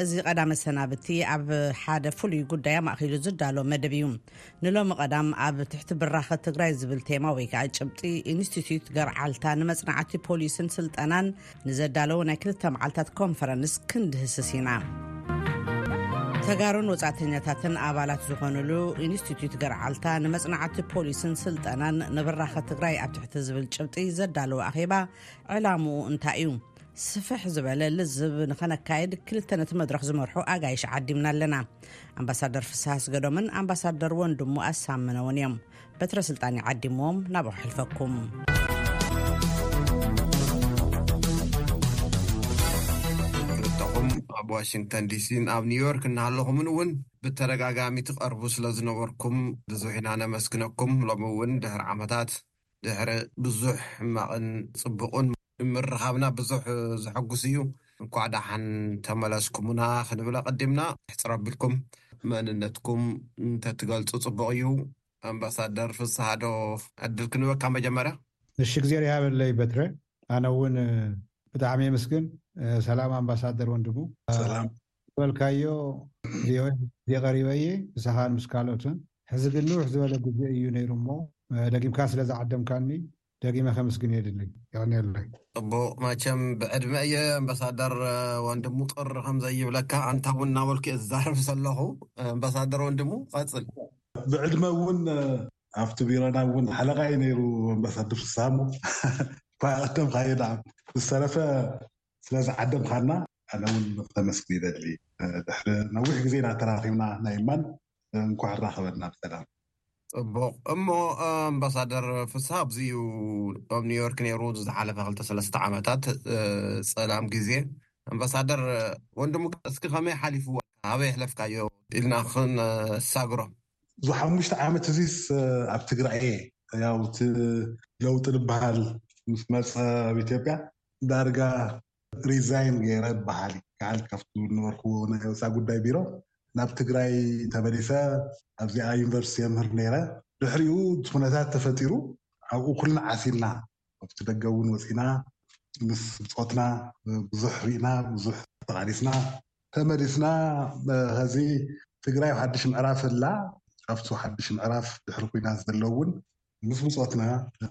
እዚ ቀዳመ ሰናብቲ ኣብ ሓደ ፍሉይ ጉዳይ ኣማእኪሉ ዝዳሎ መደብ እዩ። ንሎሚ ቀዳም ኣብ ትሕቲ ብራኸ ትግራይ ዝብል ቴማ ወይ ከዓ ጭብጢ ኢንስቲትዩት ገርዓልታ ንመፅናዕቲ ፖሊስን ስልጠናን ንዘዳለወ ናይ ክልተ መዓልታት ኮንፈረንስ ክንድህስስ ኢና። ተጋሩን ወፃእተኛታትን ኣባላት ዝኾኑሉ ኢንስቲትዩት ገርዓልታ ንመፅናዕቲ ፖሊስን ስልጠናን ንብራኸ ትግራይ ኣብ ትሕቲ ዝብል ጭብጢ ዘዳለወ ኣኼባ ዕላምኡ እንታይ እዩ? ስፍሕ ዝበለ ልዝብ ንኸነካየድ ክልተ ነቲ መድረኽ ዝመርሑ ኣጋይሽ ዓዲምና ኣለና ኣምባሳደር ፍስሃ ስገዶምን ኣምባሳደር ወንድሙ ኣሳምነውን እዮም በትረ ስልጣን ይዓዲምዎም ናብ ኣሕልፈኩም ርተኹም ኣብ ዋሽንግተን ዲሲን ኣብ ኒውዮርክ እናሃለኹምን እውን ብተደጋጋሚ ትቐርቡ ስለ ዝነበርኩም ብዙሕ ኢና ነመስግነኩም ሎሚ እውን ድሕሪ ዓመታት ድሕሪ ብዙሕ ሕማቕን ጽቡቕን ምርኻብና ብዙሕ ዘሐጉስ እዩ። እንኳዕ ደሓን ተመለስኩምና ክንብል ኣቐዲምና ሕጽር ኣቢልኩም። መንነትኩም እንተትገልጹ ጽቡቕ እዩ። ኣምባሳደር ፍስሃ ዶ ዕድል ክንበካ መጀመርያ። እሺ እግዜር ይሃበለይ በትረ ኣነ እውን ብጣዕሚ የምስግን ሰላም ኣምባሳደር ወንድሙ። ሰላም ዝበልካዮ ቪኦኤ ሕዝየ ቀሪበ እየ ምሳኻን ምስ ካልኦትን። ሕዚ ግን ንውሕ ዝበለ ግዜ እዩ ነይሩ እሞ ደጊምካ ስለ ዝዓደምካኒ ደጊመ ከምስግን የድሊ። የቕንየለይ። ጽቡቕ መቸም ብዕድመ እየ ኣምበሳደር ወንድሙ ቅር ከም ዘይብለካ ኣንታ እውን እናበልኩ እየ ዝዛረብ ዘለኹ ኣምበሳደር ወንድሙ ቀጽል። ብዕድመ እውን ኣብቲ ቢሮና እውን ሓለቓ እዩ ነይሩ ኣምበሳደር ፍስሃ እሞ እኳ ቀደምካዮ ደኣ ብዝተረፈ ስለ ዝዓደምካና ኣነ ውን ክተመስግን ይደሊ ድሕሪ ነዊሕ ግዜ ኢና ተራኪብና ናይ ማን እንኳዕ ኣራከበና ብሰላም። ጽቡቅ እሞ ኣምባሳደር ፍስሃ ኣብዚ እዩ ኣብ ኒውዮርክ ነይሩ እዚ ዝሓለፈ ክልተ ሰለስተ ዓመታት ጸላም ግዜ ኣምባሳደር ወንድሙ እስኪ ከመይ ሓሊፍዎ ኣበይ ኣሕለፍካዮ ኢልና ክንሳግሮ። እዚ ሓሙሽተ ዓመት እዚስ ኣብ ትግራይ እየ ያው እቲ ለውጢ ዝብሃል ምስ መጸ ኣብ ኢትዮጵያ ዳርጋ ሪዛይን ገይረ በሃል ይከኣል ካብቲ ዝነበርክዎ ናይ ወፃኢ ጉዳይ ቢሮ ናብ ትግራይ ተመሊሰ ኣብዚኣ ዩኒቨርሲቲ የምህር ነይረ ድሕሪኡ እቲ ኩነታት ተፈጢሩ ኣብኡ ኩልና ዓሲልና ኣብቲ ደገ እውን ወፂእና ምስ ብፆትና ብዙሕ ሪእና ብዙሕ ተቓሊስና ተመሊስና ኸዚ ትግራይ ሓድሽ ምዕራፍ ኣላ ኣብቲ ሓድሽ ምዕራፍ ድሕሪ ኩናት ዘሎ እውን ምስ ብጾትና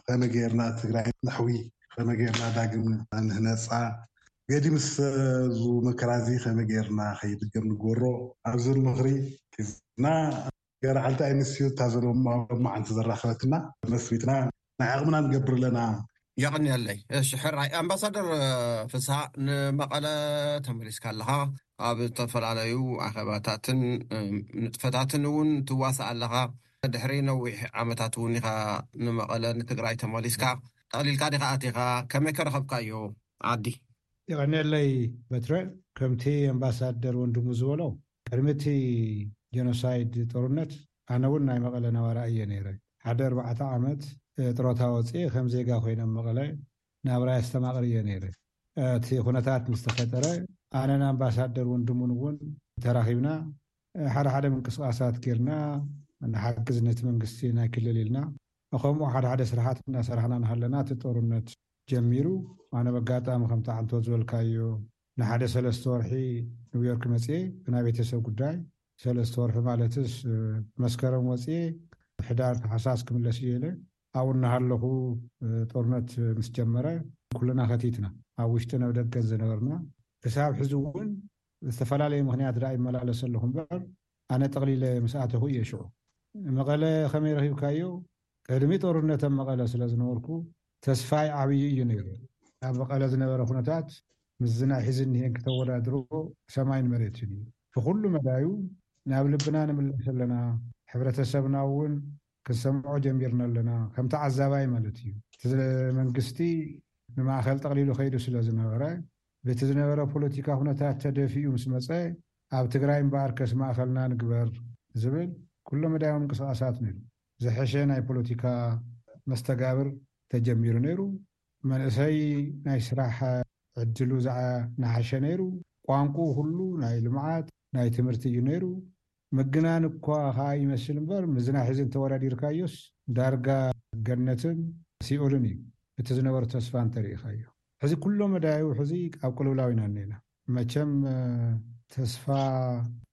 ከመይ ጌርና ትግራይ ነሕዊ፣ ከመይ ጌርና ዳግም ንህነጻ፣ ገዲምስ እዚ መከራዚ ከመይ ጌርና ከይድገም ንግበሮ ኣብ ዝብል ምኽሪ ሒዝና ገራዓልቲ ኣይንስዩ እታ ዘለማ ሎማዓንቲ ዘራኸበትና መስሪትና ናይ ዓቕምና ንገብር ኣለና። የቐንየለይ። እሺ ሕራይ ኣምባሳደር ፍስሃ ንመቐለ ተመሊስካ ኣለኻ፣ ኣብ ዝተፈላለዩ ኣኼባታትን ንጥፈታትን እውን ትዋሳእ ኣለኻ። ድሕሪ ነዊሕ ዓመታት እውን ኢኻ ንመቐለ ንትግራይ ተመሊስካ። ጠቕሊልካ ዲኻ ኣቲኻ? ከመይ ከ ረኸብካዮ ዓዲ? የቐንየለይ በትረ፣ ከምቲ ኣምባሳደር ወንድሙ ዝበሎ ቅድሚ እቲ ጀኖሳይድ ጦርነት ኣነ እውን ናይ መቐለ ነባራ እየ ነይረ። ዓዲ ኣርባዕተ ዓመት ጥሮታ ወፂኤ ከም ዜጋ ኮይነ ኣብ መቐለ ናብራይ ኣስተማቕር እየ ነይረ። እቲ ኩነታት ምስ ተፈጠረ ኣነን ኣምባሳደር ወንድሙን እውን ተራኺብና ሓደ ሓደ ምንቅስቃሳት ጌርና ንሓግዝ ነቲ መንግስቲ ናይ ክልል ኢልና ንከምኡ ሓደ ሓደ ስራሓት እናሰራሕና እናሃለና እቲ ጦርነት ጀሚሩ ኣነ በጋጣሚ ከምቲ ዓንተወት ዝበልካዮ ንሓደ ሰለስተ ወርሒ ንውዮርክ መጽየ ብናይ ቤተሰብ ጉዳይ ሰለስተ ወርሒ ማለትስ መስከረም ወጽየ ሕዳር ታሕሳስ ክምለስ እየ ኢለ ኣብኡ እናሃለኹ ጦርነት ምስ ጀመረ ኩልና ከቲትና ኣብ ውሽጥን ኣብ ደገን ዝነበርና ክሳብ ሕዚ እውን ብዝተፈላለየ ምኽንያት ደኣ ይመላለስ ኣለኹ እምበር ኣነ ጠቕሊለ ምስ ኣተኹ እየ ሽዑ። መቐለ ከመይ ረኺብካዮ? ቅድሚ ጦርነት ኣብ መቐለ ስለ ዝነበርኩ ተስፋይ ዓብዩ እዩ ነይሩ። ኣብ መቐለ ዝነበረ ኩነታት ምስዚ ናይ ሕዚ እኒሀን ክተወዳድሮ ሰማይን መሬትን እዩ። ብኹሉ መዳዩ ናብ ልብና ንምለስ ኣለና፣ ሕብረተሰብና እውን ክንሰምዖ ጀሚርና ኣለና፣ ከም ተዓዛባይ ማለት እዩ። እቲ መንግስቲ ንማእከል ጠቕሊሉ ከይዱ ስለ ዝነበረ፣ በቲ ዝነበረ ፖለቲካ ኩነታት ተደፊኡ ምስ መጸ፣ ኣብ ትግራይ እምበኣርከስ ማእከልና ንግበር ዝብል ኩለመዳያዊ ምንቅስቓሳት ነይሩ። ዝሐሸ ናይ ፖለቲካ መስተጋብር ተጀሚሩ ነይሩ። መንእሰይ ናይ ስራሕ ዕድሉ ዝነሓሸ ነይሩ። ቋንቁኡ ኩሉ ናይ ልምዓት፣ ናይ ትምህርቲ እዩ ነይሩ። ምግናን እኳ ከኣ ይመስል እምበር ምስዚ ናይ ሕዚ እንተወዳዲርካዮስ ዳርጋ ገነትን ሲኦልን እዩ እቲ ዝነበሮ ተስፋ እንተሪኢኻዮ ሕዚ ኩሎ መዳዩ ሕዚ ኣብ ቅልውላው ኢና እኒኤና መቸም ተስፋ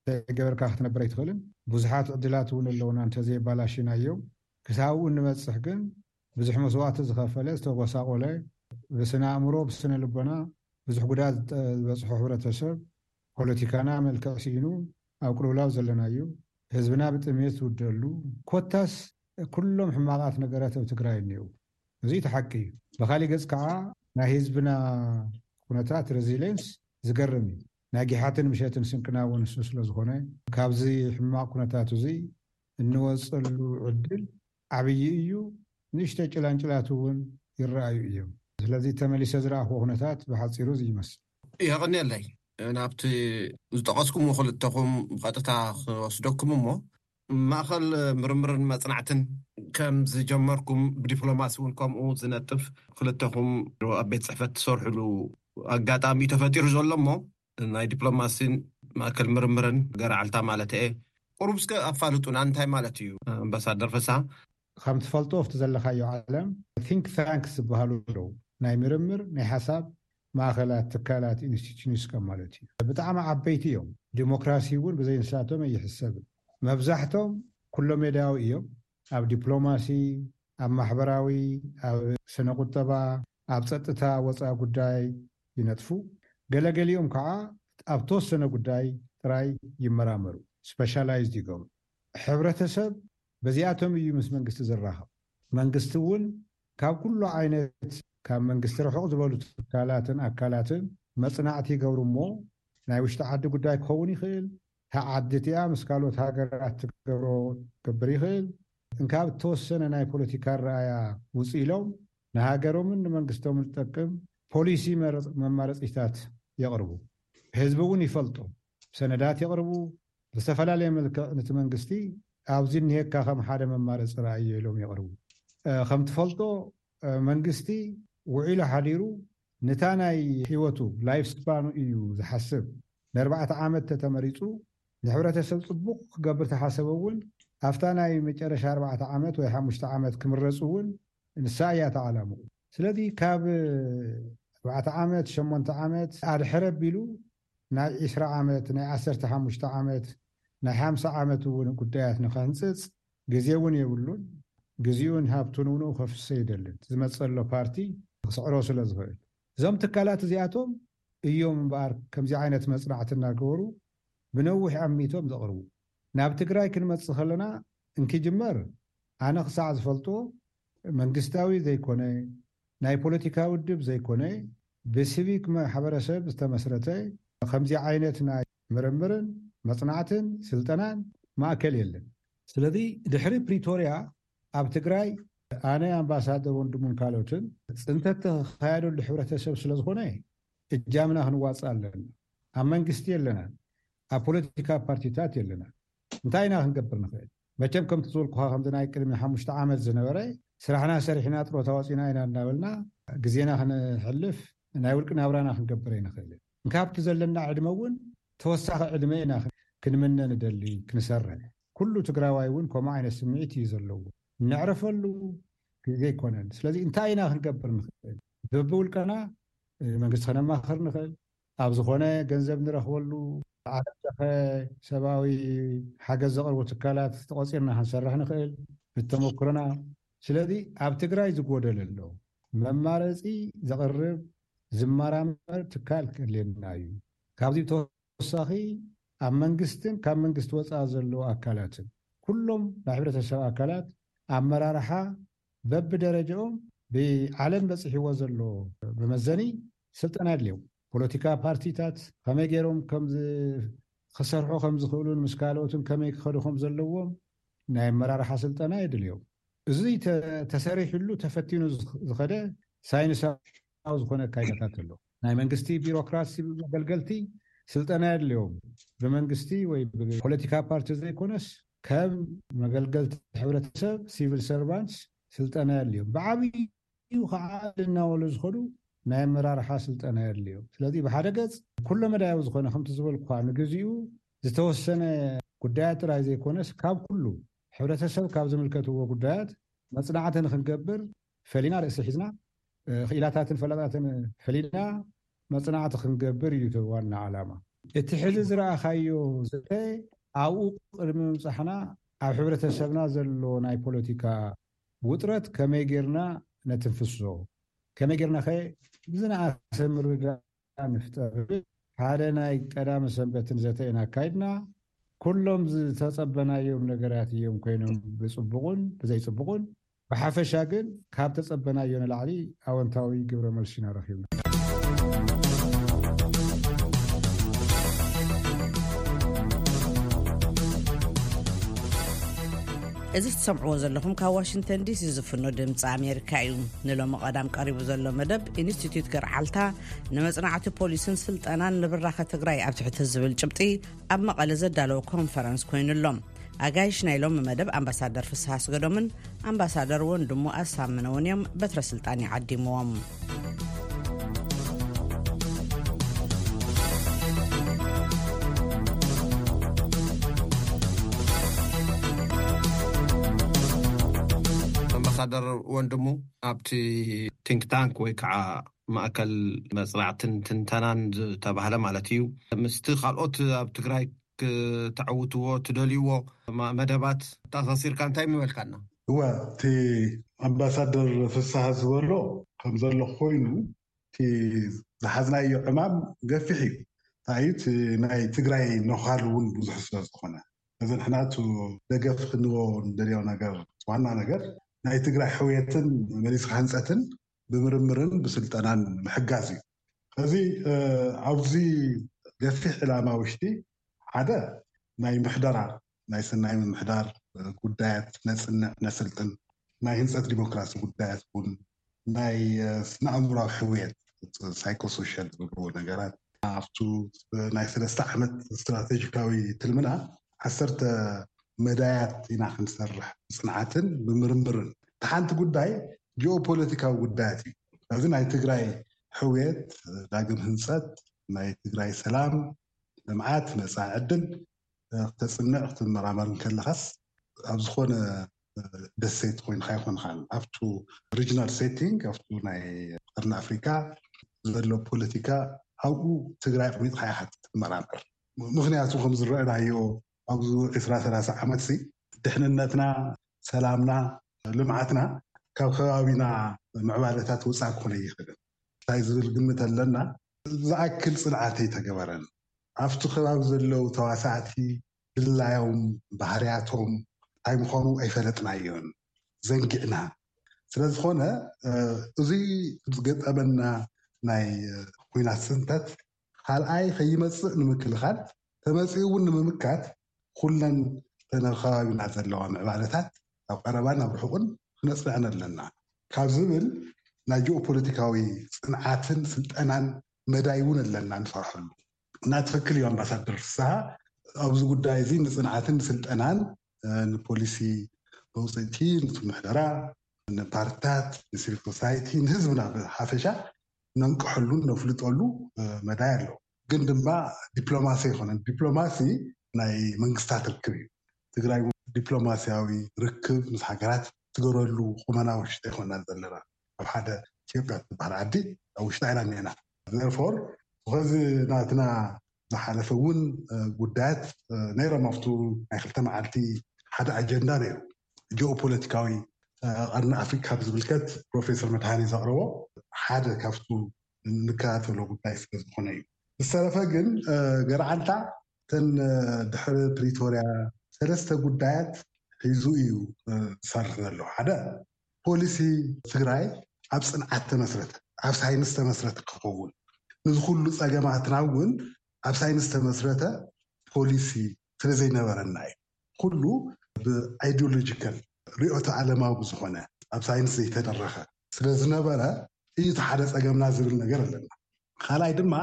ዘይገበርካ ክትነብር ኣይትኽእልን ብዙሓት ዕድላት እውን ኣለውና እንተዘየባላሺናዮም ክሳብ ኣብኡ እንበፅሕ ግን ብዙሕ መስዋእቲ ዝኸፈለ ዝተጎሳቆለ ብስነ ኣእምሮ ብስነ ልቦና ብዙሕ ጉድኣት ዝበፅሖ ሕብረተሰብ ፖለቲካና መልክዕ ስኢኑ ኣብ ቅልውላው ዘለናዩ፣ ህዝብና ብጥምየት ዝውደኣሉ፣ ኮታስ ኩሎም ሕማቓት ነገራት ኣብ ትግራይ እኔዉ። እዙይ እቲ ሓቂ እዩ። ብኻሊእ ገፅ ከዓ ናይ ህዝብና ኩነታት፣ Resilience፣ ዝገርም እዩ። ናይ ጊሓትን ምሸትን ስንቅና እውን እሱ ስለዝኾነ ካብዚ ሕማቕ ኩነታት እዙይ እንወፀሉ ዕድል ዓብዪ እዩ። ንእሽተይ ጭላንጭላት እውን ይረኣዩ እዮም። ስለዚ ተመሊሰ ዝረኣኽዎ ኩነታት ብሓፂሩ እዙይ ይመስል። የቕኔለይ ናብቲ ዝጠቐስኩምዎ ክልተኹም ብቐጥታ ክወስደኩም እሞ ማእኸል ምርምርን መፅናዕትን ከም ዝጀመርኩም ብዲፕሎማሲ እውን ከምኡ ዝነጥፍ ክልተኹም ዶ ኣብ ቤት ፅሕፈት ትሰርሕሉ ኣጋጣሚ እዩ ተፈጢሩ ዘሎ እሞ ናይ ዲፕሎማሲን ማእከል ምርምርን ገረዓልታ ማለት እየ ቁሩብ እስከ ኣፋልጡና እንታይ ማለት እዩ ኣምባሳደር ፍስሃ? ከም ትፈልጦ ኣብቲ ዘለኻዮ ዓለም ቲንክ ታንክስ ዝበሃሉ ኣለዉ ናይ ምርምር ናይ ሓሳብ ማእኸላት፣ ትካላት፣ ኢንስቲትዩሽንስ ከም ማለት እዩ። ብጣዕሚ ዓበይቲ እዮም። ዲሞክራሲ እውን ብዘይ ንሳቶም ኣይሕሰብን። መብዛሕቶም ኩለሜዳያዊ እዮም፣ ኣብ ዲፕሎማሲ፣ ኣብ ማሕበራዊ፣ ኣብ ስነ ቁጠባ፣ ኣብ ፀጥታ፣ ወፃኢ ጉዳይ ይነጥፉ። ገለ ገሊኦም ከዓ ኣብ ተወሰነ ጉዳይ ጥራይ ይመራመሩ፣ ስፐሻላይዝድ ይገብሩ። ሕብረተሰብ በዚኣቶም እዩ ምስ መንግስቲ ዝራኸብ። መንግስቲ እውን ካብ ኩሉ ዓይነት ካብ መንግስቲ ርሕቕ ዝበሉ ትካላትን ኣካላትን መፅናዕቲ ይገብሩ እሞ ናይ ውሽጢ ዓዲ ጉዳይ ክኸውን ይኽእል፣ እታ ዓዲ እቲኣ ምስ ካልኦት ሃገራት ትገብሮ ክገብር ይኽእል፣ እንካብ እተወሰነ ናይ ፖለቲካ ኣረኣእያ ውፅእ ኢሎም ንሃገሮምን ንመንግስቶምን ዝጠቅም ፖሊሲ መማረፂታት የቕርቡ። ህዝቢ እውን ይፈልጦ። ሰነዳት የቕርቡ፣ ብዝተፈላለየ መልክዕ ንቲ መንግስቲ ኣብዚ እኒሀካ ከም ሓደ መማረፂ ረኣዮ ኢሎም የቕርቡ። ከም ትፈልጦ መንግስቲ ውዒሉ ሓዲሩ ንታ ናይ ህይወቱ፣ ላይፍ ስፓኑ፣ እዩ ዝሓስብ። ነርባዕተ ዓመት ተተመሪፁ ንሕብረተሰብ ፅቡቕ ክገብር ተሓሰበ እውን ኣፍታ ናይ መጨረሻ ኣርባዕተ ዓመት ወይ ሓሙሽተ ዓመት ክምረፅ እውን ንሳ እያ እታ ዓላምኡ። ስለዚ ካብ ኣርባዕተ ዓመት፣ ሸሞንተ ዓመት ኣድሕር ኣቢሉ ናይ ዕስራ ዓመት፣ ናይ ዓሰርተ ሓሙሽተ ዓመት፣ ናይ ሓምሳ ዓመት እውን ጉዳያት ንክሕንፅፅ ግዜ እውን የብሉን። ግዚኡን ሃብቱን እውን ከፍስስ ኣይደልን። ዝመፅእ ዘሎ ፓርቲ ክስዕሮ ስለ ዝኽእል። እዞም ትካላት እዚኣቶም እዮም እምበኣር ከምዚ ዓይነት መፅናዕቲ እናገበሩ ብነዊሕ ኣሚቶም ዘቕርቡ። ናብ ትግራይ ክንመፅእ ከለና እንክጅመር ኣነ ክሳዕ ዝፈልጦ መንግስታዊ ዘይኮነ ናይ ፖለቲካ ውድብ ዘይኮነ ብሲቪክ ማሕበረሰብ ዝተመስረተ ከምዚ ዓይነት ናይ ምርምርን መፅናዕትን ስልጠናን ማእከል የለን። ስለዚ ድሕሪ ፕሪቶርያ ኣብ ትግራይ ኣነ፣ ኣምባሳደር ወንድሙን ካልኦትን ፅንተት ተኽካየደሉ ሕብረተሰብ ስለዝኾነ እጃምና ክንዋፅእ ኣለና። ኣብ መንግስቲ የለናን፣ ኣብ ፖለቲካ ፓርቲታት የለናን እንታይ ኢና ክንገብር ንኽእል? መቸም ከምቲ ዝበልኩኻ ከምቲ ናይ ቅድሚ ሓሙሽተ ዓመት ዝነበረ ስራሕና ሰሪሕና ጥሮታ ወጺእና ኢና እንዳበልና ግዜና ክነሕልፍ ናይ ውልቂ ናብራና ክንገብር ኣይንኽእልን። ካብቲ ዘለና ዕድመ ውን ተወሳኺ ዕድመ ኢና ክንምነ ንደሊ ክንሰርሕ። ኩሉ ትግራዋይ ውን ከምኡ ዓይነት ስምዒት እዩ ዘለዎ። ነዕርፈሉ ግዜ ኣይኮነን። ስለዚ እንታይ ኢና ክንገብር ንኽእል? በብውልቀና መንግስቲ ከነማኽር ንኽእል፣ ኣብ ዝኾነ ገንዘብ ንረኽበሉ፣ ዓለም ለኸ ሰብኣዊ ሓገዝ ዘቕርቡ ትካላት ተቖጺርና ክንሰርሕ ንኽእል ንተመኩሮና። ስለዚ ኣብ ትግራይ ዝጎደለ ኣሎ። መማረጺ ዘቕርብ፣ ዝመራመር ትካል ከድልየና እዩ። ካብዚ ብተወሳኺ ኣብ መንግስትን ካብ መንግስቲ ወጻኢ ዘለዉ ኣካላትን ኩሎም ናይ ሕብረተሰብ ኣካላት ኣመራርሓ በብደረጃኦም ብዓለም በጺሕዎ ዘሎ መመዘኒ ስልጠና የድልዮም። ፖለቲካ ፓርቲታት ኸመይ ገይሮም ከምዝክሰርሑ ከምዝኽእሉን ምስ ካልኦትን ከመይ ክኸዱ ከምዘለዎም ናይ ኣመራርሓ ስልጠና የድልዮም። እዙይ ተሰሪሕሉ ተፈቲኑ ዝኸደ ሳይንሳዊ ዝኾነ ኣካይዳታት ኣሎ። ናይ መንግስቲ ቢሮክራሲ መገልገልቲ ስልጠና የድልዮም። ብመንግስቲ ወይ ብፖለቲካ ፓርቲ ዘይኮነስ ከም መገልገልቲ ሕብረተሰብ ሲቪል ሰርቫንትስ ስልጠና የድልዮም። ብዓብዪ ዩ ኸዓ ልናወሉ ዝኸዱ ናይ ኣመራርሓ ስልጠና የድልዮ። ስለዚ ብሓደ ገፅ ኩለ መዳያዊ ዝኾነ ከምቲ ዝበልኩኻ ንግዚኡ ዝተወሰነ ጉዳያት ጥራይ ዘይኮነስ ካብ ኩሉ ሕብረተሰብ ካብ ዝምልከትዎ ጉዳያት መፅናዕቲ ንክንገብር ፈሊና ርእሲ ሒዝና ኽኢላታትን ፈላጣትን ፈሊና መፅናዕቲ ክንገብር ዩ እቲ ዋና ዓላማ። እቲ ሕዚ ዝረኣኻዮ ዘተ ኣብኡ ቕድሚ ምብፃሕና ኣብ ሕብረተሰብና ዘሎ ናይ ፖለቲካ ውጥረት ከመይ ጌርና ነትንፍሶ? ከመይ ጌርናኸ ብዝነኣሰ ምርድዳእ ንፍጠር? ዝብል ሓደ ናይ ቀዳምን ሰንበትን ዘተ ኢና ኣካይድና። ኩሎም ዝተጸበናዮም ነገራት እዮም ኮይኖም፣ ብጽቡቕን ብዘይጽቡቕን። ብሓፈሻ ግን ካብ ተጸበናዮ ንላዕሊ ኣወንታዊ ግብረ መልሲ ኢና ረኺብና። እዚ ትሰምዕዎ ዘለኹም ካብ ዋሽንግተን ዲሲ ዝፍኖ ድምፂ ኣሜሪካ እዩ ንሎሚ ቀዳም ቀሪቡ ዘሎ መደብ ኢንስቲትዩት ገርዓልታ ንመፅናዕቲ ፖሊስን ስልጠናን ንብራኸ ትግራይ ኣብ ትሕቲ ዝብል ጭብጢ ኣብ መቐለ ዘዳለዎ ኮንፈረንስ ኮይኑ ኣሎ። ኣጋይሽ ናይ ሎሚ መደብ ኣምባሳደር ፍስሃ ኣስገዶምን ኣምባሳደር ወንድሙ ኣሳምነውን እዮም በትረ ስልጣን ይዓዲምዎም። ኣምባሳደር ወንድሙ ኣብቲ ቲንክ ታንክ ወይ ከዓ ማእከል መጽናዕትን ትንተናን ዝተባህለ ማለት እዩ፣ ምስቲ ካልኦት ኣብ ትግራይ ክተዕውትዎ ትደልይዎ መደባት ጠቐሲርካ እንታይ ምበልካና? እወ፣ እቲ ኣምባሳደር ፍስሃ ዝበሎ ከም ዘሎ ኮይኑ፣ እቲ ዝሓዝናዮ ዕማም ገፊሕ እዩ፣ እንታይ እዩ እቲ ናይ ትግራይ ነዃል እውን ብዙሕ ስለ ዝኾነ። ስለዚ ንሕና እቲ ደገፍ ክንህቦ ንደልዮ ነገር፣ እቲ ዋና ነገር ናይ ትግራይ ሕውየትን መሊስካ ህንጸትን ብምርምርን ብስልጠናን ምሕጋዝ እዩ። ኸዚ ኣብዚ ገፊሕ ዕላማ ውሽጢ ሓደ ናይ ምሕደራ ናይ ሰናይ ምምሕዳር ጉዳያት ነፅንዕ ነስልጥን፣ ናይ ህንፀት ዲሞክራሲ ጉዳያት እውን ናይ ስነ ኣእምሮኣዊ ሕውየት ሳይኮ ሶሻል ዝብልዎ ነገራት ኣብቱ ናይ ሰለስተ ዓመት ስትራቴጂካዊ ትልምና ዓሰርተ መዳያት ኢና ክንሰርሕ ብፅንዓትን ብምርምርን እቲ ሓንቲ ጉዳይ ጂኦፖለቲካዊ ጉዳያት እዩ ስለዚ ናይ ትግራይ ሕውየት ዳግም ህንፀት ናይ ትግራይ ሰላም ልምዓት መፃኢ ዕድል ክተፅንዕ ክትመራመር እንከለኻስ ኣብ ዝኾነ ደሴት ኮይንካ ኣይኮንኻን ኣብቱ ሪጅናል ሴቲንግ ኣብቱ ናይ ቀርኒ ኣፍሪካ ዘሎ ፖለቲካ ኣብኡ ትግራይ ኣቕሚጥካ ኢኻ ትመራመር ምኽንያቱ ከም ዝረእናዮ ኣብዚ ዕስራ ሰላሳ ዓመት'ዚ ድሕንነትና፣ ሰላምና፣ ልምዓትና ካብ ከባቢና ምዕባለታት ወጻኢ ክኾን ኣይኽእልን እንታይ ዝብል ግምት ኣለና። ዝኣክል ጽንዓት ኣይተገበረን። ኣብቲ ከባቢ ዘለዉ ተዋሳእቲ ድላዮም፣ ባህርያቶም እንታይ ምዃኑ ኣይፈለጥናዮን፣ ዘንጊዕና። ስለዝኾነ እዚ ዝገጠመና ናይ ኹናት ጽንተት ካልኣይ ከይመፅእ ንምክልኻል ተመፂኡ እውን ንምምካት ኹለን እተን ኣብ ከባቢና ዘለዋ ምዕባለታት ኣብ ቐረባን ኣብ ርሑቕን ክነፅንዐን ኣለና ካብ ዝብል ናይ ጂኦፖለቲካዊ ፅንዓትን ስልጠናን መዳይ እውን ኣለና ንሰርሐሉ። እና ትኽክል እዩ ኣምባሳደር ፍስሃ ኣብዚ ጉዳይ እዚ ንፅንዓትን ንስልጠናን ንፖሊሲ መውፅእቲ ንቱምሕደራ ንፓርትታት ንሲቪክ ሶሳይቲ ንህዝብና ብሓፈሻ ነንቅሐሉ ነፍልጠሉ መዳይ ኣሎ ግን ድማ ዲፕሎማሲ ኣይኮነን ዲፕሎማሲ ናይ መንግስታት ርክብ እዩ ትግራይ ዲፕሎማሲያዊ ርክብ ምስ ሃገራት ትገረሉ ቁመና ውሽጢ ኣይኮናን ዘለና ኣብ ሓደ ኢትዮጵያ ትበሃል ዓዲ ኣብ ውሽጢ ኣይና ኔና ዘርፎር ኸዚ ናትና ዝሓለፈ እውን ጉዳያት ነይሮም ኣብቱ ናይ ክልተ መዓልቲ ሓደ ኣጀንዳ ነይሩ ጂኦፖለቲካዊ ቀርኒ ኣፍሪቃ ብዝምልከት ፕሮፌሰር መድሃኔ ዘቕረቦ ሓደ ካብቱ ንከታተሎ ጉዳይ ስለ ዝኾነ እዩ። ዝተረፈ ግን ገርዓልታ እተን ድሕሪ ፕሪቶርያ ሰለስተ ጉዳያት ሒዙ እዩ ዝሰርሕ ዘሎ። ሓደ ፖሊሲ ትግራይ ኣብ ፅንዓት ተመስረተ ኣብ ሳይንስ ተመስረተ ክኸውን ንዚ ኩሉ ፀገማትና እውን ኣብ ሳይንስ ተመስረተ ፖሊሲ ስለ ዘይነበረና እዩ። ኩሉ ብኣይድዮሎጂካል ርእዮተ ኣለማዊ ብዝኾነ ኣብ ሳይንስ ዘይተደረኸ ስለ ዝነበረ እዩ እቲ ሓደ ጸገምና ዝብል ነገር ኣለና። ካልኣይ ድማ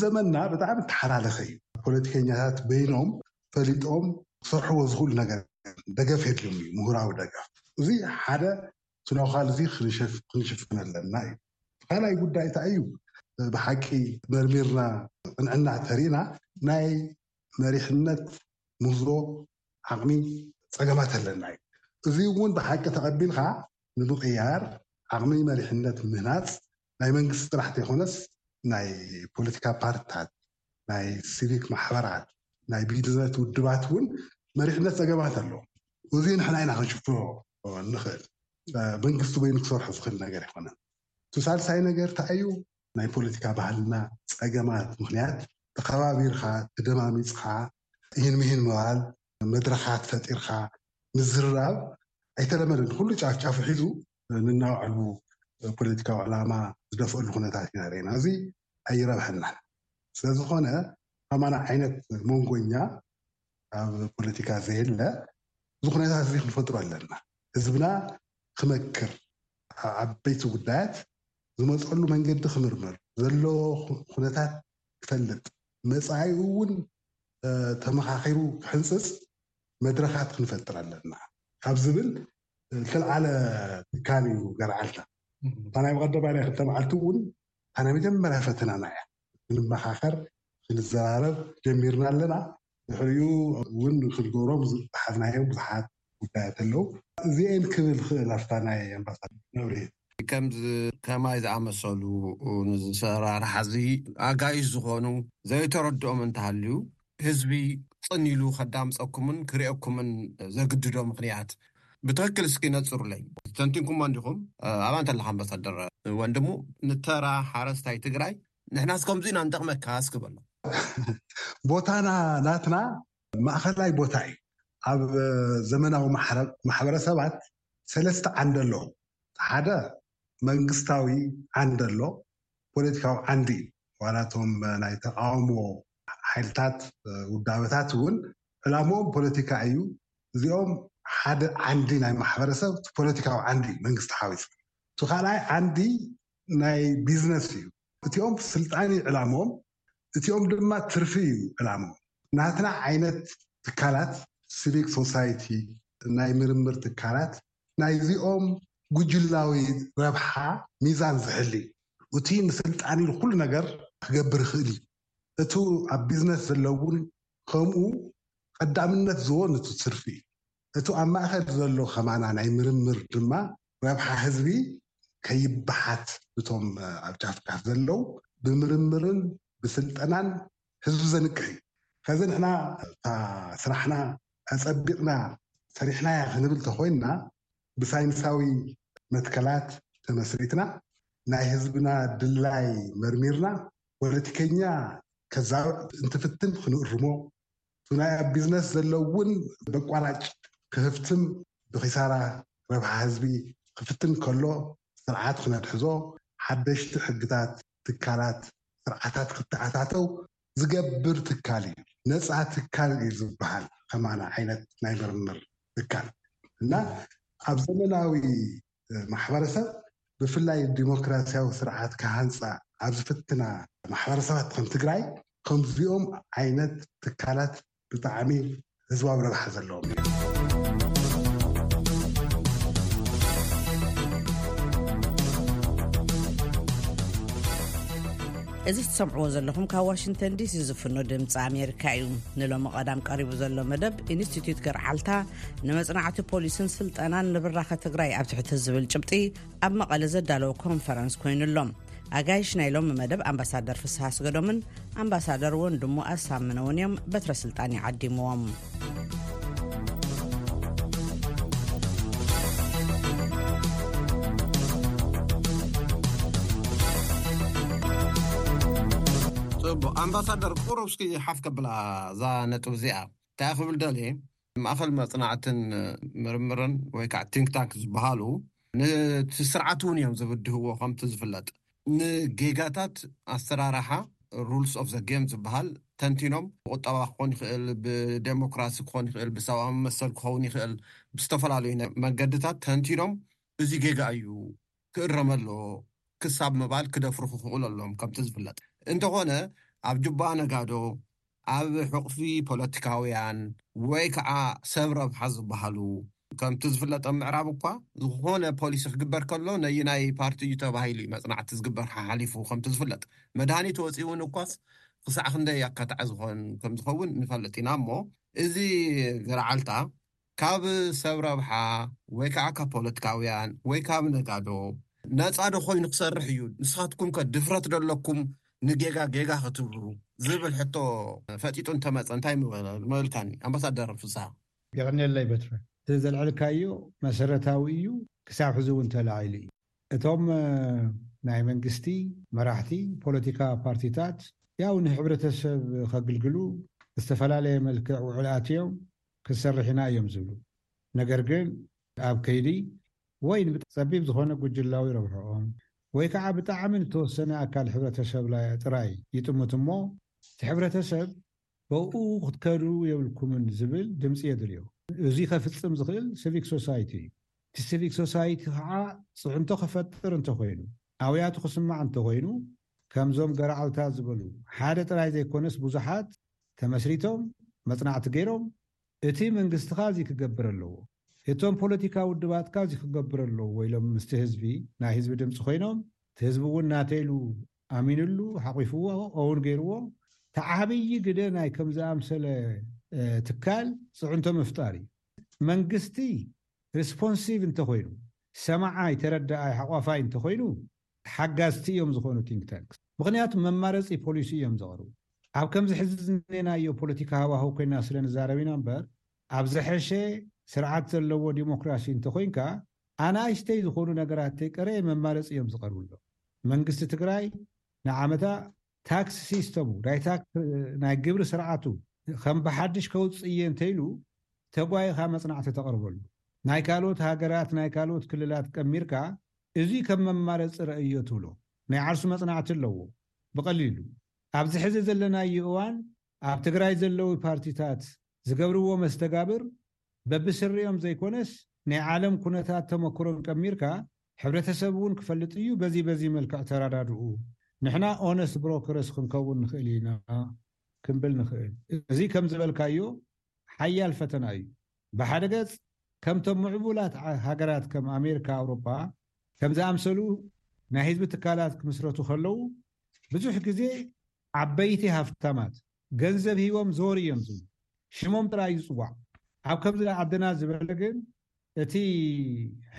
ዘመንና ብጣዕሚ እተሓላለኸ እዩ። ፖለቲከኛታት በይኖም ፈሊጦም ክሰርሕዎ ዝኽእሉ ነገር የለን። ደገፍ የድልዮም እዩ፣ ምሁራዊ ደገፍ። እዚ ሓደ እቲ ነዃል እዚ ክንሽፍን ኣለና እዩ። እቲ ካልኣይ ጉዳይ እንታይ እዩ ብሓቂ መርሚርና ቅንዕና ተሪእና ናይ መሪሕነት ምህዞ ዓቕሚ ፀገማት ኣለና እዩ። እዙይ እውን ብሓቂ ተቐቢልካ ንምቕያር ዓቕሚ መሪሕነት ምህናፅ ናይ መንግስቲ ጥራሕ ተይኮነስ ናይ ፖለቲካ ፓርትታት፣ ናይ ሲቪክ ማሕበራት፣ ናይ ቢድዝነት ውድባት እውን መሪሕነት ፀገማት ኣሎ። እዙይ ንሕና ኢና ክንሽፍሮ እንኽእል። መንግስቲ በይኑ ክሰርሖ ዝኽእል ነገር ኣይኮነን። እቲ ሳልሳይ ነገር ታይ እዩ? ናይ ፖለቲካ ባህልና ጸገማት ምኽንያት ተኸባቢርካ ተደማሚጽካ እሂን ምሂን ምባል መድረኻት ፈጢርካ ምዝርራብ ኣይተለመደን ኩሉ ጫፍ ጫፉ ሒዙ ንናባዕሉ ፖለቲካዊ ዕላማ ዝደፍኣሉ ኩነታት ኢና ርኤና እዚ ኣይረብሐናን ስለዝኾነ ከማና ዓይነት መንጎኛ ኣብ ፖለቲካ ዘየለ እዚ ኩነታት እዚ ክንፈጥሮ ኣለና ህዝብና ክመክር ኣብ ዓበይቲ ጉዳያት ዝመፀሉ መንገዲ ክምርምር፣ ዘለዎ ኹነታት ክፈልጥ፣ መፃኢኡ እውን ተመኻኺሩ ክሕንፅፅ መድረኻት ክንፈጥር ኣለና ካብ ዝብል ዝተልዓለ ትካል እዩ ገርዓልታ። እታ ናይ ብቐደማ ናይ ክልተ መዓልቲ እውን እታ ናይ መጀመርያ ፈተናና እያ። ክንመኻኸር፣ ክንዘራረብ ጀሚርና ኣለና። ድሕሪኡ እውን ክንገብሮም ዝሓዝናዮም ብዙሓት ጉዳያት ኣለዉ። እዚኤን ክብል ዝኽእል ኣስታ ናይ ኣምባሳደር መብርሂ። ከምዚ ከማይ ዝኣመሰሉ ንዚ ኣሰራርሓ እዚ ኣጋይሽ ዝኾኑ ዘይተረድኦም እንተሃልዩ ህዝቢ ጽን ኢሉ ከዳምጸኩምን ክርእየኩምን ዘግድዶ ምኽንያት ብትኽክል እስኪ ነጽሩለይ። ተንቲንኩሞ እንዲኹም። ኣበይ እንተለኻ ኣምባሳደር ወንድሙ ንተራ ሓረስታይ ትግራይ ንሕናስ ከምዙይ ኢና ንጠቕመካ እስኪ በሎ። ቦታና ናትና ማእኸላይ ቦታ እዩ። ኣብ ዘመናዊ ማሕበረሰባት ሰለስተ ዓንዲ ኣለዉ። ሓደ መንግስታዊ ዓንዲ ኣሎ፣ ፖለቲካዊ ዓንዲ እዩ። ዋላ እቶም ናይ ተቓውሞ ሓይልታት ውዳበታት እውን ዕላምኦም ፖለቲካ እዩ። እዚኦም ሓደ ዓንዲ ናይ ማሕበረሰብ እቲ ፖለቲካዊ ዓንዲ እዩ፣ መንግስቲ ሓዊሱ። እቲ ካልኣይ ዓንዲ ናይ ቢዝነስ እዩ እቲኦም ስልጣን እዩ ዕላምኦም እቲኦም ድማ ትርፊ እዩ ዕላምኦም ናትና ዓይነት ትካላት ሲቪክ ሶሳይቲ ናይ ምርምር ትካላት ናይዚኦም ጉጅላዊ ረብሓ ሚዛን ዝሕል እዩ እቱይ ንስልጣን ኢሉ ኩሉ ነገር ክገብር ይኽእል እዩ እቱ ኣብ ቢዝነስ ዘለውን ከምኡ ቐዳምነት ዝህቦ ንቱ ትርፊ እዩ። እቱ ኣብ ማእኸል ዘሎ ከማና ናይ ምርምር ድማ ረብሓ ህዝቢ ከይበሓት እቶም ኣብ ጫፍ ጫፍ ዘለው ብምርምርን ብስልጠናን ህዝቢ ዘንቅሕ እዩ። ኸዚ ንሕና እታ ስራሕና ኣፀቢቕና ሰሪሕናያ ክንብል ተኾይንና ብሳይንሳዊ መትከላት ተመስሪትና ናይ ህዝብና ድላይ መርሚርና ፖለቲከኛ ከዛብዕ እንትፍትን ክንእርሞ እቲ ናይ ኣብ ቢዝነስ ዘሎ እውን በቋራጭ ክህፍትም ብኺሳራ ረብሓ ህዝቢ ክፍትን ከሎ ስርዓት ክነትሕዞ ሓደሽቲ ሕግታት ትካላት ስርዓታት ክተኣታተው ዝገብር ትካል እዩ። ነፃ ትካል እዩ ዝበሃል ከማና ዓይነት ናይ ምርምር ትካል እና ኣብ ዘመናዊ ማሕበረሰብ ብፍላይ ዲሞክራሲያዊ ስርዓት ክሃንፃ ኣብ ዝፍትና ማሕበረሰባት ከም ትግራይ ከምዚኦም ዓይነት ትካላት ብጣዕሚ ህዝባዊ ረብሓ ዘለዎም እዮም። እዚ ትሰምዕዎ ዘለኹም ካብ ዋሽንግተን ዲሲ ዝፍኖ ድምፂ ኣሜሪካ እዩ ንሎሚ ቀዳም ቀሪቡ ዘሎ መደብ ኢንስቲትዩት ገርዓልታ ንመፅናዕቲ ፖሊስን ስልጠናን ንብራኸ ትግራይ ኣብ ትሕቲ ዝብል ጭብጢ ኣብ መቐለ ዘዳለዎ ኮንፈረንስ ኮይኑ ኣሎ። ኣጋይሽ ናይ ሎሚ መደብ ኣምባሳደር ፍስሃ ኣስገዶምን ኣምባሳደር ወንድሙ ኣሳምነውን እዮም በትረ ስልጣን ይዓዲምዎም። ኣምባሳደር ቁሩብ እስኪ ሓፍ ከብላ እዛ ነጥብ እዚኣ እንታይ ክብል ደልየ ማእኸል መፅናዕትን ምርምርን ወይ ከዓ ቲንክ ታንክ ዝበሃሉ ነቲ ስርዓት እውን እዮም ዝብድህዎ ከምቲ ዝፍለጥ። ንጌጋታት ኣሰራርሓ፣ ሩልስ ኦፍ ዘ ጌም ዝበሃል፣ ተንቲኖም ብቑጠባ ክኾን ይኽእል፣ ብዴሞክራሲ ክኾን ይኽእል፣ ብሰብኣዊ መሰል ክኸውን ይኽእል ብዝተፈላለዩ መንገድታት ተንቲኖም እዚ ጌጋ እዩ፣ ክእረም ኣለዎ ክሳብ ምባል ክደፍሩ ክኽእሉ ኣለዎም ከምቲ ዝፍለጥ። እንተኾነ ኣብ ጁባ ነጋዶ፣ ኣብ ሕቝፊ ፖለቲካውያን ወይ ከኣ ሰብ ረብሓ ዝበሃሉ፣ ከምቲ ዝፍለጥ ኣብ ምዕራብ እኳ ዝኾነ ፖሊሲ ክግበር ከሎ ነይናይ ፓርቲ እዩ ተባሂሉ እዩ መጽናዕቲ ዝግበር ሓሓሊፉ ከምቲ ዝፍለጥ መድሃኒት ወጺኡውን እኳስ ክሳዕ ክንደይ ኣካታዒ ዝኾን ከም ዝኸውን ንፈልጥ ኢና እሞ እዚ ገረዓልታ ካብ ሰብ ረብሓ ወይ ከኣ ካብ ፖለትካውያን ወይ ካብ ነጋዶ ነጻ ዶ ኮይኑ ክሰርሕ እዩ? ንስኻትኩም ከ ድፍረት ዶ ኣለኩም ንጌጋ ጌጋ ክትብሉ? ዝብል ሕቶ ፈጢጡ እንተ መጸ እንታይ ምበልካኒ ኣምባሳደር ፍስሃ? የቐንየለይ በትረ። እቲ ዘልዐልካዮ መሰረታዊ እዩ፣ ክሳብ ሕዚ እውን ተላዒሉ እዩ። እቶም ናይ መንግስቲ መራሕቲ ፖለቲካ ፓርቲታት ያው ንሕብረተሰብ ከግልግሉ ብዝተፈላለየ መልክዕ ውዕል ኣትዮም ክንሰርሕ ኢና እዮም ዝብሉ። ነገር ግን ኣብ ከይዲ ወይ ንፀቢብ ዝኾነ ጉጅላዊ ረብሕኦም ወይ ከዓ ብጣዕሚ ንተወሰነ ኣካል ሕብረተሰብ ጥራይ ይጥምቱ እሞ እቲ ሕብረተሰብ በኡ ክትከዱ የብልኩምን ዝብል ድምፂ የድልዮ። እዙይ ከፍፅም ዝኽእል ስቪክ ሶሳይቲ እዩ። እቲ ስቪክ ሶሳይቲ ከዓ ፅዕንቶ ከፈጥር እንተኾይኑ፣ ኣውያቱ ክስማዕ እንተኾይኑ ከምዞም ገረዓልታ ዝበሉ ሓደ ጥራይ ዘይኮነስ ብዙሓት ተመስሪቶም መጽናዕቲ ገይሮም እቲ መንግስትኻ እዚ ክገብር ኣለዎ እቶም ፖለቲካ ውድባትካ እዚ ክገብር ኣለዎ ኢሎም ምስቲ ህዝቢ ናይ ህዝቢ ድምጺ ኮይኖም እቲ ህዝቢ እውን ናተይ ኢሉ ኣሚንሉ ሓቂፍዎ ኦውን ገይርዎ እቲ ዓብይ ግደ ናይ ከምዝኣምሰለ ትካል ጽዕንቶ ምፍጣር እዩ መንግስቲ ርስፖንሲቭ እንተኾይኑ ሰማዓይ ተረዳኣይ ሓቋፋይ እንተኾይኑ ሓጋዝቲ እዮም ዝኾኑ ቲንክ ታንክስ ምኽንያቱ መማረፂ ፖሊሲ እዮም ዘቕርቡ። ኣብ ከምዚ ሕዚ ዝኔናዮ ፖለቲካ ሃዋህው ኮይና ስለ ንዛረብ ኢና እምበር ኣብ ዝሐሸ ስርዓት ዘለዎ ዲሞክራሲ እንተኾይንካ ኣናእሽተይ ዝኾኑ ነገራት ተይቀረየ መማረፂ እዮም ዝቐርብሎም። መንግስቲ ትግራይ ንዓመታ ታክስ ሲስተሙ፣ ናይ ግብሪ ስርዓቱ፣ ከም ብሓድሽ ከውጽእ እየ እንተኢሉ ተጓይኻ መጽናዕቲ ተቕርበሉ። ናይ ካልኦት ሃገራት፣ ናይ ካልኦት ክልላት ቀሚርካ እዙይ ከም መማረጺ ረኣዮ ትብሎ። ናይ ዓርሱ መጽናዕቲ ኣለዎ። ብቐሊሉ ኣብዚ ሕዚ ዘለናዩ እዋን ኣብ ትግራይ ዘለዉ ፓርቲታት ዝገብርዎ መስተጋብር በብስሪኦም ዘይኮነስ ናይ ዓለም ኩነታት ተመኩሮን ቀሚርካ ሕብረተሰብ እውን ክፈልጥ እዩ በዚ በዚ መልክዕ ተራዳድኡ ንሕና ኦነስት ብሮከረስ ክንከውን ንክእል ኢና ክንብል ንክእል እዚ ከም ዝበልካዮ ሓያል ፈተና እዩ ብሓደ ገፅ ከምቶም ምዕቡላት ሃገራት ከም ኣሜርካ ኣውሮፓ ከም ዝኣምሰሉ ናይ ህዝቢ ትካላት ክምስረቱ ከለው ብዙሕ ግዜ ዓበይቲ ሃፍታማት ገንዘብ ሂቦም ዞር ኢዮም ዝብሉ ሽሞም ጥራይ ዝጽዋዕ ኣብ ከምዚ ኣደና ዝበለ ግን እቲ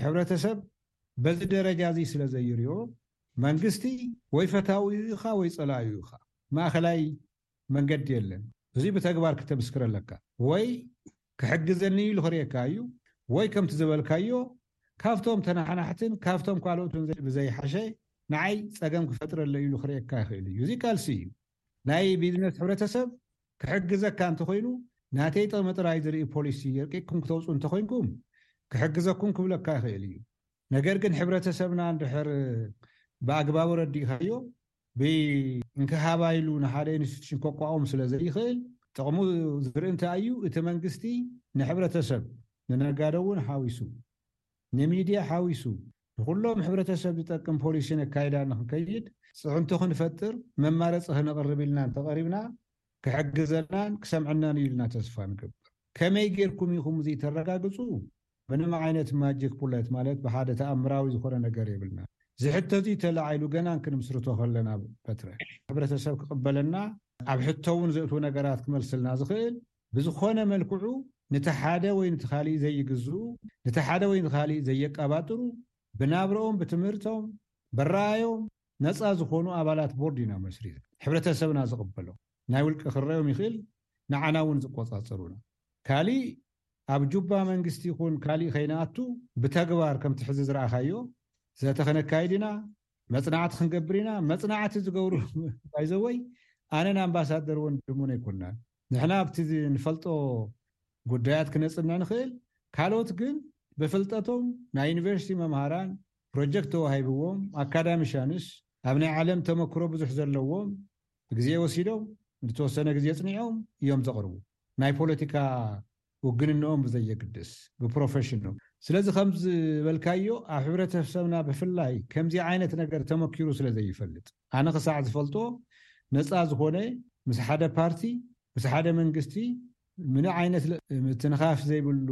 ሕብረተሰብ በዚ ደረጃ እዚ ስለ ዘይሪኦ መንግስቲ ወይ ፈታዊኡ ኢኻ ወይ ጸላኢኡ ኢኻ ማእከላይ መንገዲ የለን እዚ ብተግባር ክተምስክር ኣለካ ወይ ክሕግዘኒ ኢሉ ክሪኤካ እዩ ወይ ከምቲ ዝበልካዮ ካብቶም ተናሓናሕትን ካብቶም ካልኦትን ብዘይሓሸ ንዓይ ጸገም ክፈጥረለይ ኢሉ ክሪኤካ ይኽእል እዩ እዚ ቃልሲ እዩ ናይ ቢዝነስ ሕብረተሰብ ክሕግዘካ እንተኾይኑ ናተይ ጥቕሚ ጥራይ ዝርኢ ፖሊሲ የርቂቕኩም ክተውጽኡ እንተኾይንኩም ክሕግዘኩም ክብለካ ይኽእል እዩ። ነገር ግን ሕብረተሰብና እንድሕር ብኣግባቡ ረዲእካዮ ብእንኪ ሃባ ኢሉ ንሓደ ኢንስቲቱሽን ከቋቑም ስለዘይኽእል ጥቕሙ ዝርኢ እንተኣዩ እቲ መንግስቲ ንሕብረተሰብ ንነጋደ'ውን ሓዊሱ ንሚድያ ሓዊሱ ንኹሎም ሕብረተሰብ ዝጠቅም ፖሊሲን ኣካይዳን ንኽንከይድ ፅዕንቶ ክንፈጥር መማረፂ ከነቕርብ ኢልና እንተቐሪብና ክሕግዘናን ክሰምዐናን እዩ ኢልና ተስፋ ንገብር። ከመይ ገይርኩም ኢኹም እዙይ ተረጋግፁ? ምንም ዓይነት ማጂክ ቡለት ማለት ብሓደ ተኣምራዊ ዝኾነ ነገር የብልናን። እዚ ሕቶ እዙይ ተላዒሉ ገናን ክንምስርቶ ከለና በትረ ሕብረተሰብ ክቕበለና ኣብ ሕቶ እውን ዘእትው ነገራት ክመልስልና ዝኽእል ብዝኾነ መልክዑ ንቲ ሓደ ወይ ንቲ ካሊእ ዘይግዝኡ፣ ንቲ ሓደ ወይ ንቲ ካሊእ ዘየቃባጥሩ፣ ብናብረኦም ብትምህርቶም በረኣዮም ነጻ ዝኾኑ ኣባላት ቦርድ ኢና መስሪትና። ሕብረተሰብና ዝቕበሎም። ናይ ውልቂ ክረኦም ይኽእል ንዓና እውን ዝቆጻጸሩና። ካሊእ ኣብ ጁባ መንግስቲ ይኹን ካሊእ ከይንኣቱ ብተግባር ከምቲ ሕዚ ዝረኣኻዮ ዘተ ክነካይድ ኢና፣ መጽናዕቲ ክንገብር ኢና፣ መጽናዕቲ ዝገብሩ ባይዘወይ ኣነን ኣምባሳደር ወንድሙን ኣይኮናን። ንሕና ኣብቲ ንፈልጦ ጉዳያት ክነጽንዕ ንኽእል፣ ካልኦት ግን ብፍልጠቶም ናይ ዩኒቨርሲቲ መምሃራን ፕሮጀክት ተዋሂብዎም ኣካዳሚሻንስ ኣብ ናይ ዓለም ተመክሮ ብዙሕ ዘለዎም ግዜ ወሲዶም ንተወሰነ ግዜ ኣጽኒዖም ኢዮም ዘቕርቡ ናይ ፖለቲካ ውግንንኦም ብዘየግድስ ብፕሮፈሽኑ ስለዚ ከምዝበልካዮ ኣብ ሕብረተሰብና ብፍላይ ከምዚ ዓይነት ነገር ተመኪሩ ስለዘይፈልጥ ኣነ ክሳዕ ዝፈልጦ ነጻ ዝኾነ ምስ ሓደ ፓርቲ ምስ ሓደ መንግስቲ ምንም ዓይነት ምትንኻፍ ዘይብሉ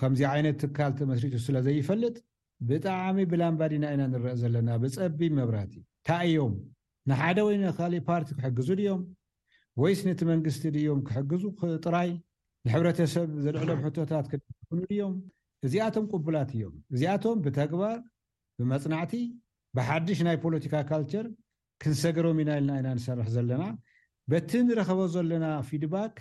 ከምዚ ዓይነት ትካል ተመስሪቱ ስለዘይፈልጥ ብጣዕሚ ብላምባዲና ኢና ንረእ ዘለና ብጸቢብ መብራህቲ ታይ እዮም ንሓደ ወይ ንካሊእ ፓርቲ ክሕግዙ ድዮም ወይስ ነቲ መንግስቲ ድዮም ክሕግዙ ጥራይ ንሕብረተሰብ ዘልዕሎም ሕቶታት ክደፍኑ ድዮም እዚኣቶም ቁቡላት እዮም እዚኣቶም ብተግባር ብመጽናዕቲ ብሓድሽ ናይ ፖለቲካ ካልቸር ክንሰገሮም ኢና ኢልና ኢና ንሰርሕ ዘለና በቲ ንረኸቦ ዘለና ፊድባክ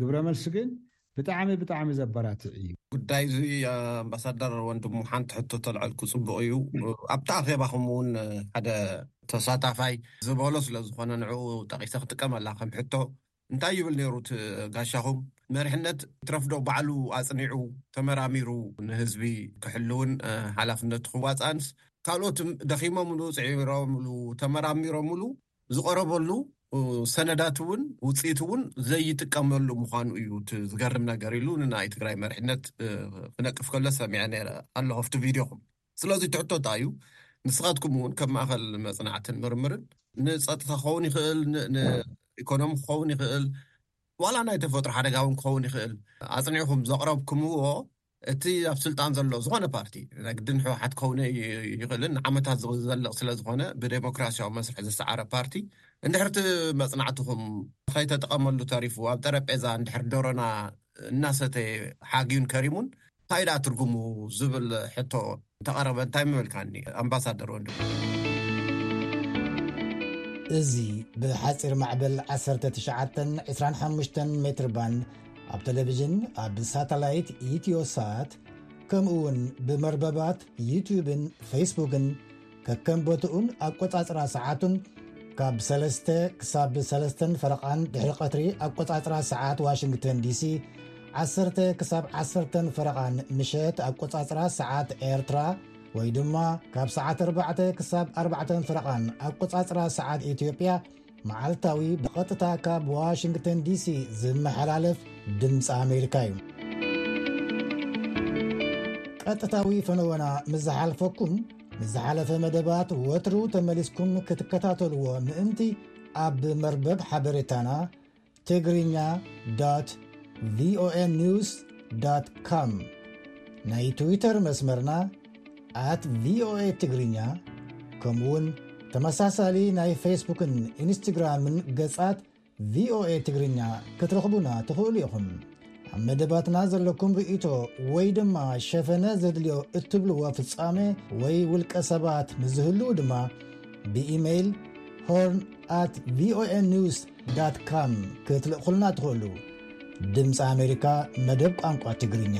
ግብረ መልሱ ግን ብጣዕሚ ብጣዕሚ ዘበራትዕ እዩ። ጉዳይ እዚ ኣምባሳደር ወንድሙ ሓንቲ ሕቶ ተልዐልኩ ፅቡቅ እዩ ኣብቲ ኣኼባኹም እውን ሓደ ተሳታፋይ ዝበሎ ስለ ዝኾነ ንዕኡ ጠቂሰ ክጥቀመላ ከም ሕቶ እንታይ ይብል ነይሩ እቲ ጋሻኹም መሪሕነት ይትረፍ ዶ ባዕሉ ኣፅኒዑ ተመራሚሩ ንህዝቢ ክሕልውን ሓላፍነቱ ክዋፃእንስ ካልኦት ደኺሞምሉ ፅዒሮምሉ ተመራሚሮምሉ ዝቐረበሉ ሰነዳት እውን ውፅኢቱ እውን ዘይጥቀመሉ ምዃኑ እዩ እቲ ዝገርም ነገር ኢሉ ንናይ ትግራይ መሪሕነት ክነቅፍ ከሎ ሰሚዐ ነይረ ኣለኹ ኣብቲ ቪድዮኹም። ስለዚ እቲ ሕቶ እንታይ እዩ ንስኻትኩም እውን ከም ማእኸል መፅናዕትን ምርምርን ንፀጥታ ክኸውን ይኽእል፣ ንኢኮኖሚ ክኸውን ይኽእል፣ ዋላ ናይ ተፈጥሮ ሓደጋ እውን ክኸውን ይኽእል ኣፅኒዕኹም ዘቕረብክምዎ እቲ ኣብ ስልጣን ዘሎ ዝኾነ ፓርቲ፣ ናይ ግድን ህወሓት ክኸውን ኣይኽእልን፣ ንዓመታት ዝዘልቕ ስለዝኾነ ብደሞክራሲያዊ መስርሕ ዝሰዓረ ፓርቲ፣ እንድሕር እቲ መፅናዕትኹም ከይተጠቐመሉ ተሪፉ ኣብ ጠረጴዛ እንድሕር ዶሮና እናሰተየ ሓግዩን ከሪሙን ታይ ደኣ ትርጉሙ ዝብል ሕቶ ተቐረበ እንታይ ምበልካኒ ኣምባሳደር ወንድሙ። እዚ ብሓፂር ማዕበል 1925 ሜትር ባንድ ኣብ ቴሌቭዥን ኣብ ሳተላይት ኢትዮሳት ከምኡ እውን ብመርበባት ዩቱብን ፈይስቡክን ከከም ቦትኡን ኣቆጻጽራ ሰዓቱን ካብ 3 ክሳብ 3 ፈረቓን ድሕሪ ቀትሪ ኣቆጻጽራ ሰዓት ዋሽንግተን ዲሲ ዓሰርተ ክሳብ ዓሰርተን ፈረቓን ምሸት ኣቆጻጽራ ሰዓት ኤርትራ ወይ ድማ ካብ ሰዓት ኣርባዕተ ክሳብ ኣርባዕተን ፈረቓን ኣቆጻጽራ ሰዓት ኢትዮጵያ መዓልታዊ ብቐጥታ ካብ ዋሽንግተን ዲሲ ዝመሓላለፍ ድምፂ ኣሜሪካ እዩ ቀጥታዊ ፈነወና ምዝሓልፈኩም ንዝሓለፈ መደባት ወትሩ ተመሊስኩም ክትከታተልዎ ምእንቲ ኣብ መርበብ ሓበሬታና ትግርኛ ዶት ቪኦኤ ኒውስ ዶት ኮም ናይ ትዊተር መስመርና ኣት ቪኦኤ ትግርኛ ከምኡውን ተመሳሳሊ ናይ ፌስቡክን ኢንስትግራምን ገጻት ቪኦኤ ትግርኛ ክትረኽቡና ትኽእሉ ኢኹም ኣብ መደባትና ዘለኩም ርእቶ ወይ ድማ ሸፈነ ዘድልዮ እትብልዎ ፍጻሜ ወይ ውልቀ ሰባት ምስዝህልው ድማ ብኢመይል ሆርን ኣት ቪኦኤ ኒውስ com ክትልእኹልና ትኽእሉ ድምፂ ኣሜሪካ መደብ ቋንቋ ትግርኛ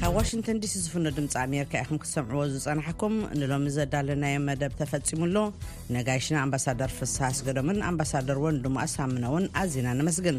ካብ ዋሽንተን ዲሲ ዝፍኖ ድምፂ ኣሜሪካ ኢኹም ክትሰምዕዎ ዝፀናሕኩም ንሎሚ ዘዳለናዮ መደብ ተፈፂሙሎ ነጋይሽና ኣምባሳደር ፍስሃ ኣስገዶምን ኣምባሳደር ወንድሙ ኣሳምነውን ኣዚና ነመስግን